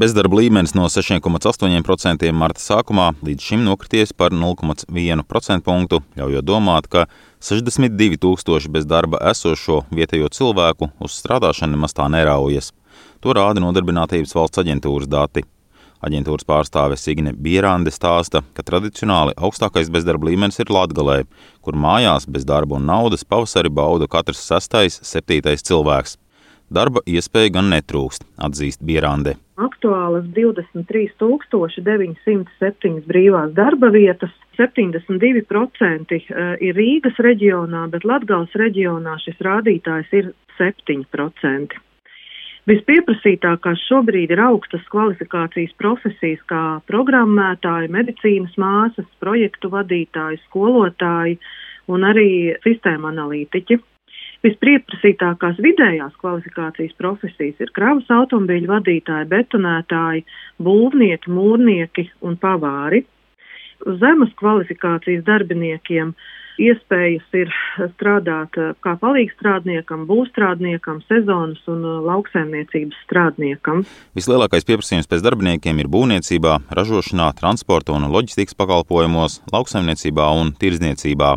Bezdarba līmenis no 6,8% marta sākumā līdz šim nokrities par 0,1% punktu, ļaujot domāt, ka 62 tūkstoši bez darba esošo vietējo cilvēku uz strādāšanu nemaz tā neraujas. To rāda Nodarbinātības valsts aģentūras dati. Aģentūras pārstāve Signe Bierānde stāsta, ka tradicionāli augstākais bezdarba līmenis ir Latgalē, kur mājās bez darba un naudas pavasari bauda katrs sastais, septītais cilvēks. Darba iespēja gan netrūkst, atzīst Bierande. Aktuālas 23,907 brīvās darba vietas, 72% eh, ir Rīgas reģionā, bet Latgales reģionā šis rādītājs ir 7%. Vispieprasītākās šobrīd ir augstas kvalifikācijas profesijas kā programmētāji, medicīnas māsas, projektu vadītāji, skolotāji un arī sistēma analītiķi. Vispieprasītākās vidējās kvalifikācijas profesijas ir kravas automobīļu vadītāji, betonētāji, būvnieki, mūrnieki un pavāri. Zemes kvalifikācijas darbiniekiem iespējas ir strādāt kā palīgstrādniekam, būvstrādniekam, sezonas un lauksēmniecības strādniekam. Vislielākais pieprasījums pēc darbiniekiem ir būvniecībā, ražošanā, transporta un loģistikas pakalpojumos, lauksaimniecībā un tirzniecībā.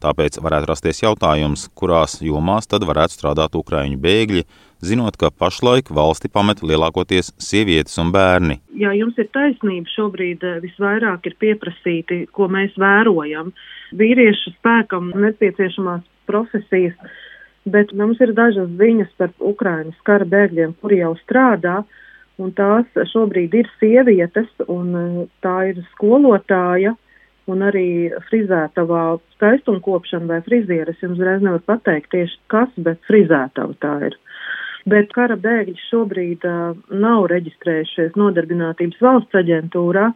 Tāpēc varētu rasties jautājums, kurās jomās tad varētu strādāt ukraiņu bēgļi, zinot, ka pašlaik valsti pamet lielākoties sievietes un bērni. Jā, jums ir taisnība. Šobrīd eh, visvairāk ir pieprasīti, ko mēs vērojam. Vīriešu spēkam nepieciešamās profesijas, bet mums ir dažas ziņas par Ukrainas kara bēgļiem, kuri jau strādā. Un tās šobrīd ir sievietes, un eh, tā ir skolotāja, un arī frizētavā skaistumkopšana vai frizieres jums reiz nevar pateikt tieši kas, bet frizētava tā ir. Bet kara bēgļi šobrīd uh, nav reģistrējušies nodarbinātības valsts aģentūrā,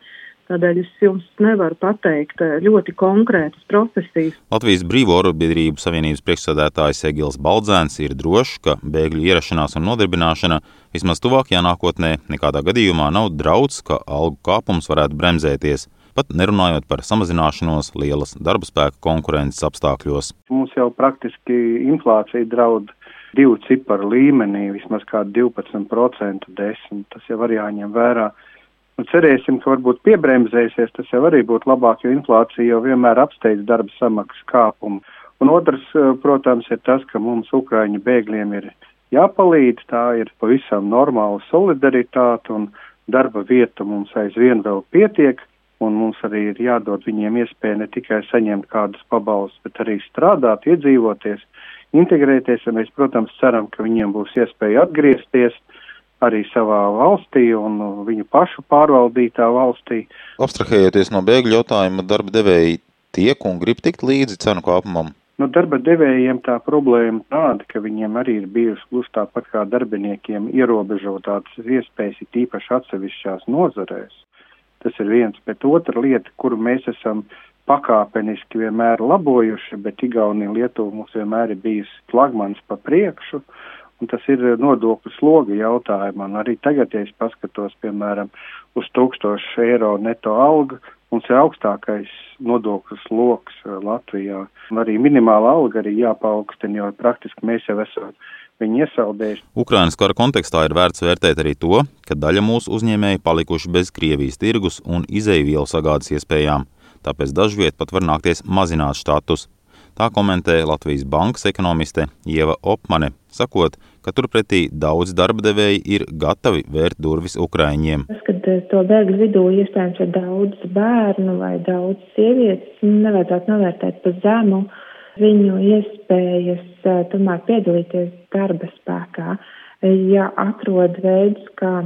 Tādēļ es jums nevaru pateikt ļoti konkrētas profesijas. Latvijas Brīvo arotbiedrību savienības priekšsēdētājs Egils Baldzēns ir drošs, ka bēgļu ierašanās un nodarbināšana vismaz tuvākajā nākotnē nekādā gadījumā nav draudz, ka algu kāpums varētu bremzēties pat nerunājot par samazināšanos lielas darba spēka konkurences apstākļos. Mums jau praktiski inflācija draud divu ciparu līmenī, vismaz kā 12% desmit. Tas jau arī jāņem vērā. Nu, cerēsim, ka varbūt piebremzēsies, tas jau arī būtu labāk, jo inflācija jau vienmēr apsteidz darba samaksas kāpumu. Un otrs, eh, protams, ir tas, ka mums Ukraiņu bēgļiem ir jāpalīdz, tā ir pavisam normāla solidaritāte un darba vieta mums aizvien vēl pietiek un mums arī ir jādod viņiem iespēja ne tikai saņemt kādus pabalstus, bet arī strādāt, iedzīvoties, integrēties, un mēs, protams, ceram, ka viņiem būs iespēja atgriezties arī savā valstī un viņu pašu pārvaldītā valstī. Abstrahējoties no bēgļu jautājuma, darba devēji tiek un grib tikt līdzi cenu kāpumam. Nu, darba devējiem tā problēma tāda, ka viņiem arī ir bijusi gluži tāpat kā darbiniekiem ierobežotātas iespējas, it īpaši atsevišķās nozarēs. Tas ir viens, bet otra lieta, kuru mēs esam pakāpeniski vienmēr labojuši, bet Igaunija Lietuva mums vienmēr ir bijusi flagmans pa priekšu, un tas ir nodokļu sloga jautājumā. Un arī tagad, ja es paskatos, piemēram, uz 1000 eiro neto algu, mums ir augstākais nodokļu sloks eh, Latvijā. Un arī minimāla alga arī jāpaukstina, jo praktiski mēs jau esam viņi iesaldējuši. Ukrainas kara kontekstā ir vērts vērtēt arī to, ka daļa mūsu uzņēmēji palikuši bez Krievijas tirgus un izēvielu sagādas iespējām, tāpēc dažviet pat var nākties mazināt štatus. Tā komentē Latvijas bankas ekonomiste Ieva Opmane, sakot, ka turpretī daudz darba devēji ir gatavi vērt durvis Ukraiņiem. Tas, kad eh, to bēgļu vidū iespējams ir daudz bērnu vai daudz sievietes, nevajadzētu novērtēt pa zemu viņu iespējas tomēr piedalīties darba spēkā, ja atrod veidus, kā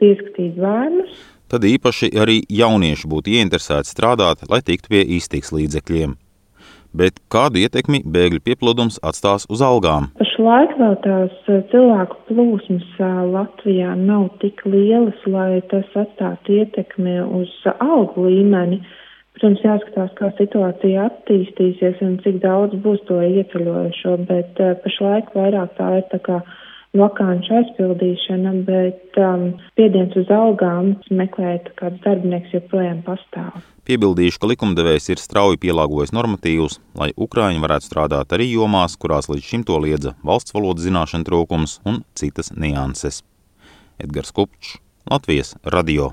pieskatīt bērnus. Tad īpaši arī jaunieši būtu ieinteresēti strādāt, lai tiktu pie iztiks līdzekļiem. Bet kādu ietekmi bēgļu pieplūdums atstās uz algām? Pašlaik vēl tās cilvēku plūsmas Latvijā nav tik lielas, lai tas atstātu ietekmi uz algu līmeni. Uh, Protams, jāskatās, kā situācija attīstīsies un cik daudz būs to ieceļojušo, bet uh, pašlaik vairāk tā ir tā kā vakāņu aizpildīšana, bet um, spiediens uz algām meklēt kāds darbinieks joprojām pastāv. Piebildīšu, ka likumdevējs ir strauji pielāgojis normatīvus, lai Ukraiņi varētu strādāt arī jomās, kurās līdz šim to liedza valsts valodas zināšana trūkums un citas nianses. Edgars Kupčs, Latvijas radio.